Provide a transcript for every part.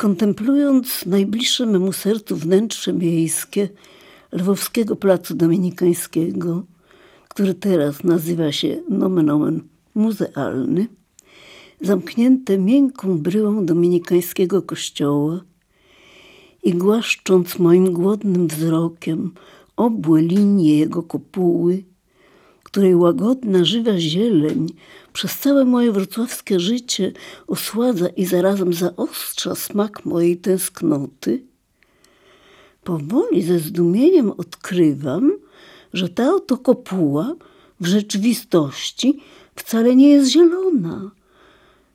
Kontemplując najbliższe memu sercu wnętrze miejskie Lwowskiego Placu Dominikańskiego, który teraz nazywa się nomen omen muzealny, zamknięte miękką bryłą dominikańskiego kościoła i głaszcząc moim głodnym wzrokiem obłe linie jego kopuły, której łagodna, żywa zieleń przez całe moje wrocławskie życie osładza i zarazem zaostrza smak mojej tęsknoty, powoli ze zdumieniem odkrywam, że ta oto kopuła w rzeczywistości wcale nie jest zielona,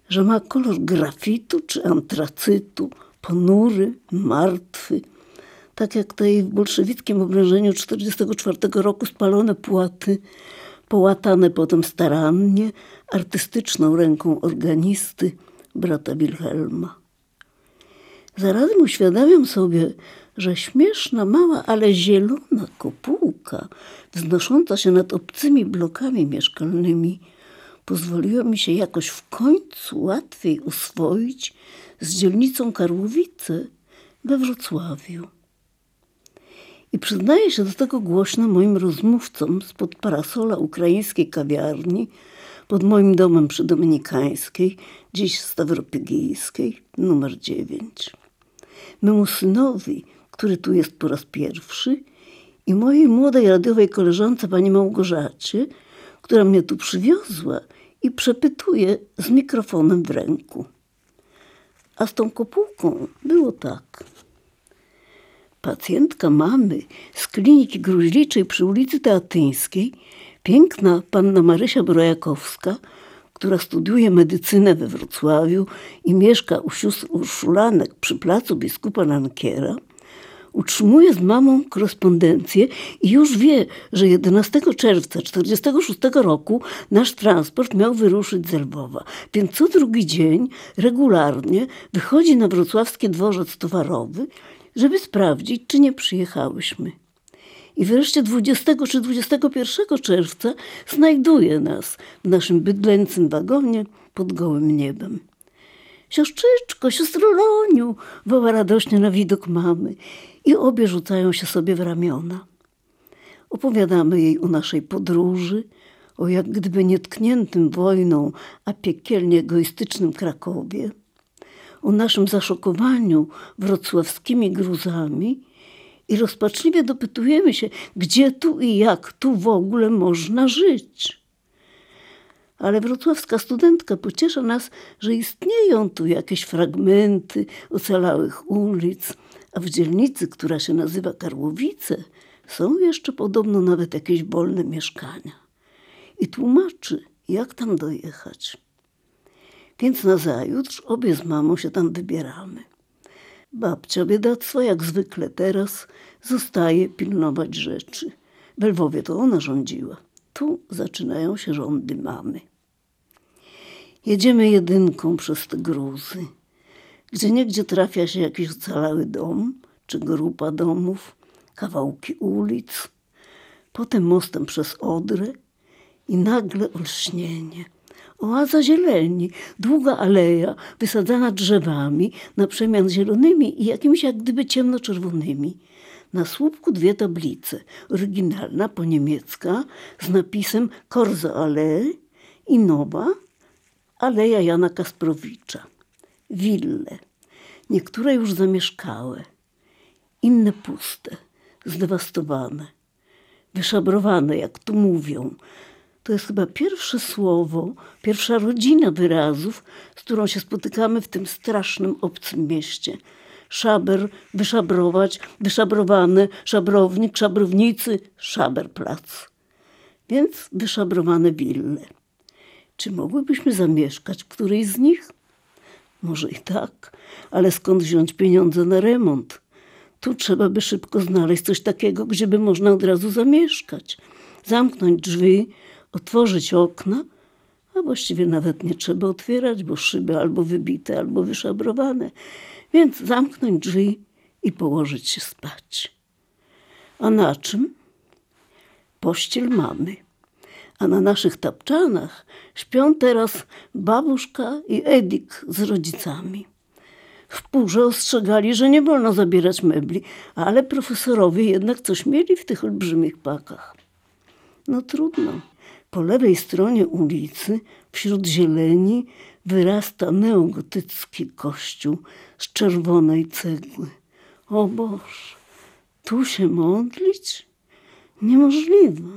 że ma kolor grafitu czy antracytu, ponury, martwy, tak jak tej w bolszewickim obrężeniu 1944 roku spalone płaty, połatane potem starannie, artystyczną ręką organisty, brata Wilhelma. Zarazem uświadamiam sobie, że śmieszna, mała, ale zielona kopułka, wznosząca się nad obcymi blokami mieszkalnymi, pozwoliła mi się jakoś w końcu łatwiej uswoić z dzielnicą Karłowice we Wrocławiu. I przyznaję się do tego głośno moim rozmówcom spod parasola ukraińskiej kawiarni pod moim domem przy Dominikańskiej, dziś Stawropygijskiej, numer 9. Memu synowi, który tu jest po raz pierwszy, i mojej młodej radiowej koleżance pani Małgorzacie, która mnie tu przywiozła i przepytuje z mikrofonem w ręku. A z tą kopułką było tak. Pacjentka mamy z kliniki gruźliczej przy ulicy Teatyńskiej, piękna panna Marysia Brojakowska, która studiuje medycynę we Wrocławiu i mieszka u sióstr Urszulanek przy placu biskupa Nankiera, utrzymuje z mamą korespondencję i już wie, że 11 czerwca 1946 roku nasz transport miał wyruszyć z Lwowa. Więc co drugi dzień regularnie wychodzi na wrocławski dworzec towarowy, żeby sprawdzić, czy nie przyjechałyśmy. I wreszcie 20 czy 21 czerwca znajduje nas w naszym bydlęcym wagonie pod gołym niebem. Siostrzyczko, siostro Loniu, woła radośnie na widok mamy i obie rzucają się sobie w ramiona. Opowiadamy jej o naszej podróży, o jak gdyby nietkniętym wojną, a piekielnie egoistycznym Krakowie, o naszym zaszokowaniu wrocławskimi gruzami i rozpaczliwie dopytujemy się, gdzie tu i jak tu w ogóle można żyć. Ale wrocławska studentka pociesza nas, że istnieją tu jakieś fragmenty ocalałych ulic, a w dzielnicy, która się nazywa Karłowice, są jeszcze podobno nawet jakieś wolne mieszkania. I tłumaczy, jak tam dojechać. Więc na zajutrz obie z mamą się tam wybieramy. Babcia biedactwa, jak zwykle teraz, zostaje pilnować rzeczy. W Lwowie to ona rządziła. Tu zaczynają się rządy mamy. Jedziemy jedynką przez te gruzy gdzie niegdzie trafia się jakiś ocalały dom, czy grupa domów, kawałki ulic, potem mostem przez Odrę i nagle olśnienie. Oaza zieleni, długa aleja, wysadzana drzewami, na przemian zielonymi i jakimiś jak gdyby ciemnoczerwonymi. Na słupku dwie tablice, oryginalna po niemiecka z napisem Korzo Allee i nowa Aleja Jana Kasprowicza wille. Niektóre już zamieszkałe, inne puste, zdewastowane, wyszabrowane, jak tu mówią. To jest chyba pierwsze słowo, pierwsza rodzina wyrazów, z którą się spotykamy w tym strasznym obcym mieście. Szaber, wyszabrować, wyszabrowane, szabrownik, szabrownicy, szaberplac. Więc wyszabrowane wille. Czy mogłybyśmy zamieszkać w którejś z nich? Może i tak, ale skąd wziąć pieniądze na remont? Tu trzeba by szybko znaleźć coś takiego, gdzie by można od razu zamieszkać. Zamknąć drzwi, otworzyć okna, a właściwie nawet nie trzeba otwierać, bo szyby albo wybite, albo wyszabrowane. Więc zamknąć drzwi i położyć się spać. A na czym? Pościel mamy a na naszych tapczanach śpią teraz babuszka i Edik z rodzicami. W purze ostrzegali, że nie wolno zabierać mebli, ale profesorowie jednak coś mieli w tych olbrzymich pakach. No trudno. Po lewej stronie ulicy, wśród zieleni, wyrasta neogotycki kościół z czerwonej cegły. O Boże, tu się modlić? Niemożliwe.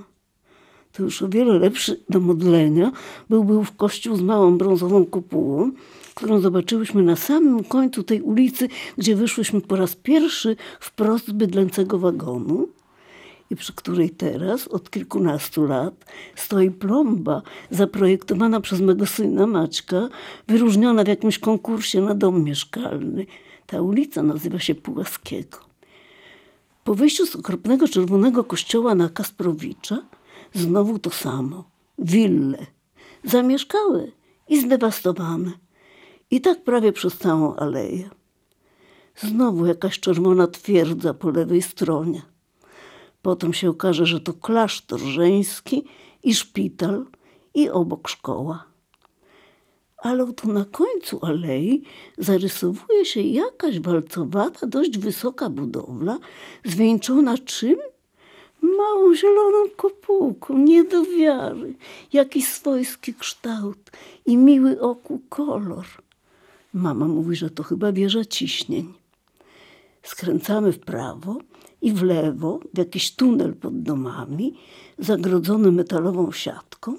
To już o wiele lepszy do modlenia był był w kościół z małą brązową kopułą, którą zobaczyłyśmy na samym końcu tej ulicy, gdzie wyszłyśmy po raz pierwszy wprost z bydlęcego wagonu i przy której teraz od kilkunastu lat stoi plomba zaprojektowana przez mego syna Maćka, wyróżniona w jakimś konkursie na dom mieszkalny. Ta ulica nazywa się Pułaskiego. Po wyjściu z okropnego czerwonego kościoła na Kasprowicza znowu to samo. Wille. Zamieszkałe i zdewastowane. I tak prawie przez całą aleję. Znowu jakaś czerwona twierdza po lewej stronie. Potem się okaże, że to klasztor żeński i szpital i obok szkoła. Ale tu na końcu alei zarysowuje się jakaś walcowata, dość wysoka budowla, zwieńczona czym? Małą zieloną kopułką, nie do wiary. Jaki swojski kształt i miły oku kolor. Mama mówi, że to chyba wieża ciśnień. Skręcamy w prawo i w lewo, w jakiś tunel pod domami, zagrodzony metalową siatką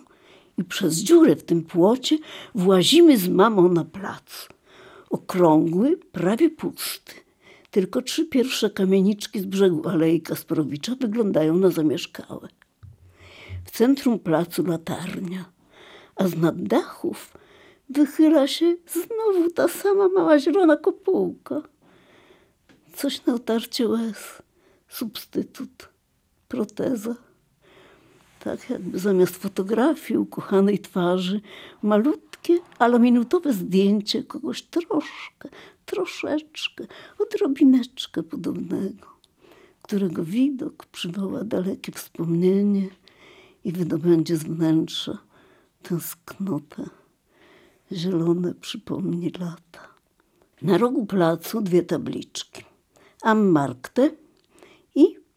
i przez dziurę w tym płocie włazimy z mamą na plac. Okrągły, prawie pusty. Tylko trzy pierwsze kamieniczki z brzegu Alei Kasprowicza wyglądają na zamieszkałe. W centrum placu latarnia, a z nad dachów wychyla się znowu ta sama mała zielona kopułka. Coś na otarcie łez substytut, proteza. Tak jakby zamiast fotografii ukochanej twarzy, malutkie, ale minutowe zdjęcie kogoś troszkę, troszeczkę, odrobineczkę podobnego, którego widok przywoła dalekie wspomnienie i wydobędzie z wnętrza tęsknotę. Zielone przypomni lata. Na rogu placu dwie tabliczki. Am Markte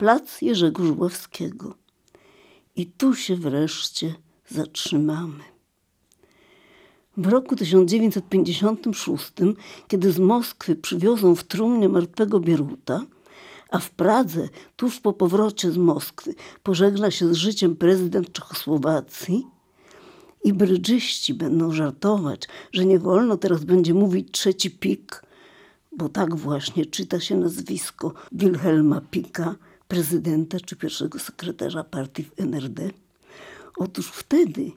plac Jerzego Żuławskiego. I tu się wreszcie zatrzymamy. W roku 1956, kiedy z Moskwy przywiozą w trumnie martwego Bieruta, a w Pradze, tuż po powrocie z Moskwy, pożegna się z życiem prezydent Czechosłowacji, i brydżyści będą żartować, że nie wolno teraz będzie mówić trzeci pik, bo tak właśnie czyta się nazwisko Wilhelma Pika, prezydenta czy pierwszego sekretarza partii w NRD. Otóż wtedy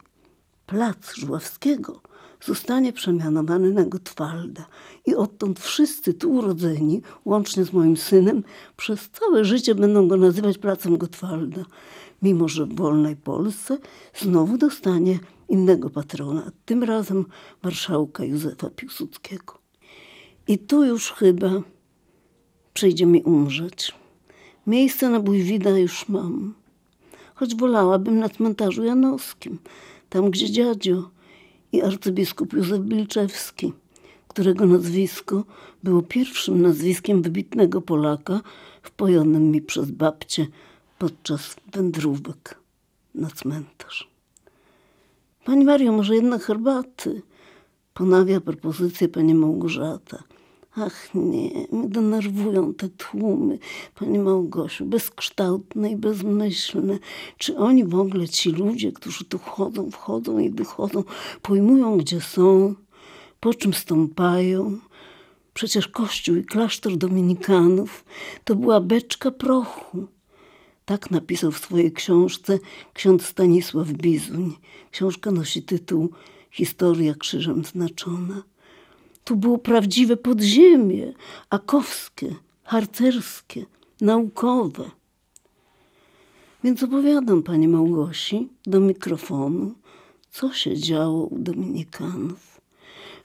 plac Żuławskiego zostanie przemianowany na Gotwalda i odtąd wszyscy tu urodzeni, łącznie z moim synem, przez całe życie będą go nazywać placem Gotwalda, mimo że w wolnej Polsce znowu dostanie innego patrona, tym razem marszałka Józefa Piłsudskiego. I tu już chyba przyjdzie mi umrzeć. Miejsce na Bójwida już mam. Choć wolałabym na cmentarzu janowskim, tam gdzie dziadzio i arcybiskup Józef Bilczewski, którego nazwisko było pierwszym nazwiskiem wybitnego Polaka wpojonym mi przez babcię podczas wędrówek na cmentarz. Pani Mario, może jednak herbaty? Ponawia propozycję pani Małgorzata. Ach nie, mnie denerwują te tłumy, pani Małgosiu, bezkształtne i bezmyślne. Czy oni w ogóle, ci ludzie, którzy tu chodzą, wchodzą i wychodzą, pojmują, gdzie są, po czym stąpają? Przecież kościół i klasztor dominikanów to była beczka prochu. Tak napisał w swojej książce ksiądz Stanisław Bizuń. Książka nosi tytuł Historia krzyżem znaczona. Tu było prawdziwe podziemie, akowskie, harcerskie, naukowe. Więc opowiadam pani Małgosi do mikrofonu, co się działo u Dominikanów.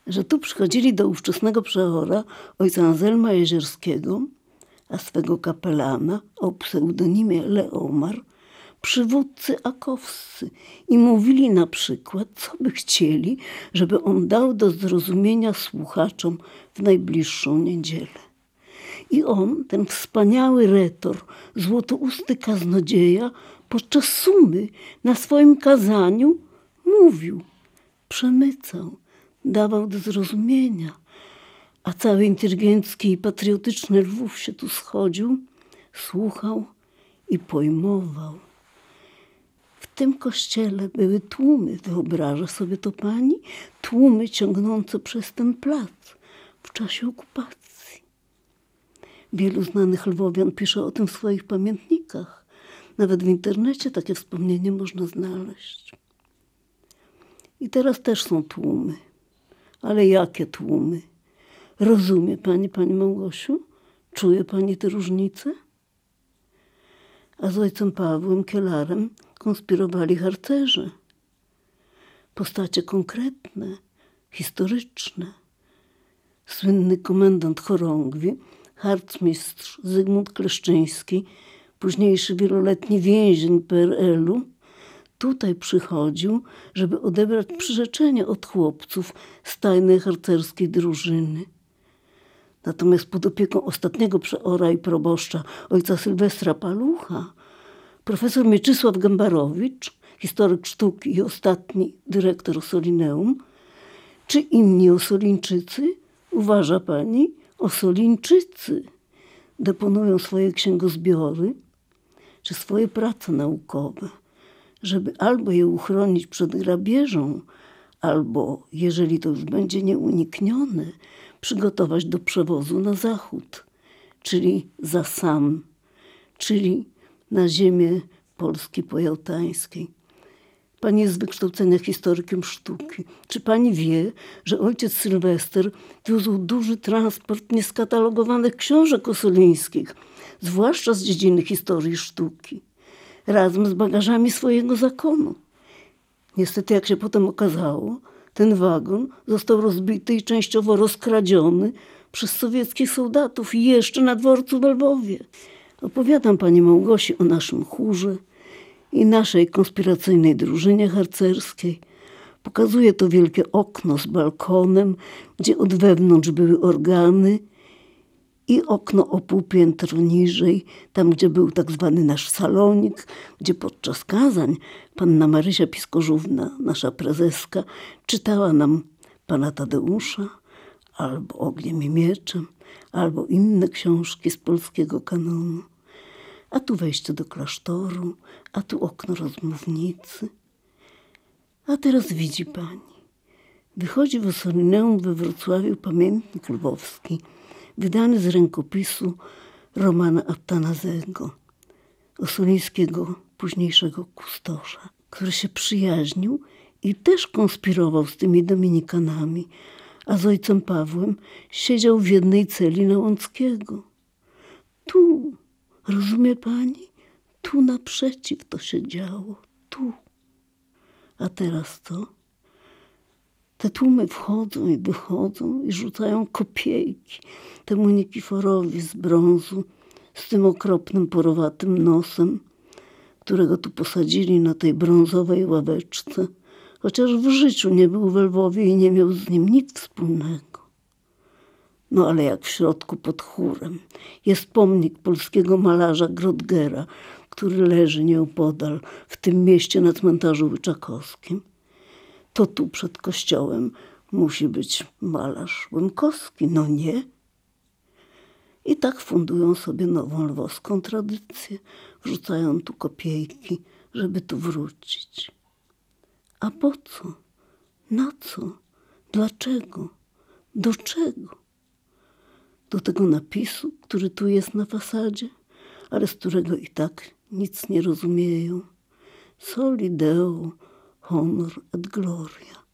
Że tu przychodzili do ówczesnego przeora ojca Anselma Jezierskiego, a swego kapelana o pseudonimie Leomar przywódcy akowscy i mówili na przykład, co by chcieli, żeby on dał do zrozumienia słuchaczom w najbliższą niedzielę. I on, ten wspaniały retor, złotousty kaznodzieja, podczas sumy na swoim kazaniu mówił, przemycał, dawał do zrozumienia, a cały inteligencki i patriotyczny Lwów się tu schodził, słuchał i pojmował. Tym kościele były tłumy, wyobraża sobie to pani? Tłumy ciągnące przez ten plac w czasie okupacji. Wielu znanych lwowian pisze o tym w swoich pamiętnikach. Nawet w internecie takie wspomnienie można znaleźć. I teraz też są tłumy. Ale jakie tłumy? Rozumie pani, pani Małgosiu? Czuje pani te różnice? A z ojcem Pawłem Kielarem konspirowali harcerze. Postacie konkretne, historyczne. Słynny komendant chorągwi, harcmistrz Zygmunt Kleszczyński, późniejszy wieloletni więzień PRL-u, tutaj przychodził, żeby odebrać przyrzeczenie od chłopców z tajnej harcerskiej drużyny. Natomiast pod opieką ostatniego przeora i proboszcza, ojca Sylwestra Palucha, profesor Mieczysław Gębarowicz, historyk sztuki i ostatni dyrektor Osolineum, czy inni Osolińczycy, uważa pani, Osolińczycy deponują swoje księgozbiory czy swoje prace naukowe, żeby albo je uchronić przed grabieżą, albo, jeżeli to już będzie nieuniknione, przygotować do przewozu na zachód, czyli za sam, czyli na ziemię Polski pojałtańskiej. Pani jest wykształcenia historykiem sztuki. Czy pani wie, że ojciec Sylwester wiózł duży transport nieskatalogowanych książek osolińskich, zwłaszcza z dziedziny historii sztuki, razem z bagażami swojego zakonu? Niestety, jak się potem okazało, ten wagon został rozbity i częściowo rozkradziony przez sowieckich soldatów jeszcze na dworcu w Lwowie. Opowiadam pani Małgosi o naszym chórze i naszej konspiracyjnej drużynie harcerskiej. Pokazuje to wielkie okno z balkonem, gdzie od wewnątrz były organy i okno o pół piętro niżej, tam gdzie był tak zwany nasz salonik, gdzie podczas kazań panna Marysia Piskorzówna, nasza prezeska, czytała nam pana Tadeusza, albo Ogniem i Mieczem, albo inne książki z polskiego kanonu. A tu wejście do klasztoru, a tu okno rozmównicy. A teraz widzi pani. Wychodzi w Osolineum we Wrocławiu pamiętnik lwowski, wydany z rękopisu Romana Attanazego, osolińskiego późniejszego kustosza, który się przyjaźnił i też konspirował z tymi dominikanami, a z ojcem Pawłem siedział w jednej celi na Łąckiego. Tu, rozumie pani? Tu naprzeciw to się działo, tu. A teraz co? Te tłumy wchodzą i wychodzą i rzucają kopiejki temu Nikiforowi z brązu, z tym okropnym, porowatym nosem, którego tu posadzili na tej brązowej ławeczce, chociaż w życiu nie był w Lwowie i nie miał z nim nic wspólnego. No ale jak w środku pod chórem jest pomnik polskiego malarza Grodgera, który leży nieopodal w tym mieście na cmentarzu Łyczakowskim, to tu przed kościołem musi być malarz Łymkowski, no nie? I tak fundują sobie nową lwowską tradycję, wrzucają tu kopiejki, żeby tu wrócić. A po co? Na co? Dlaczego? Do czego? Do tego napisu, który tu jest na fasadzie, ale z którego i tak nic nie rozumieją. Soli Deo, honor et gloria.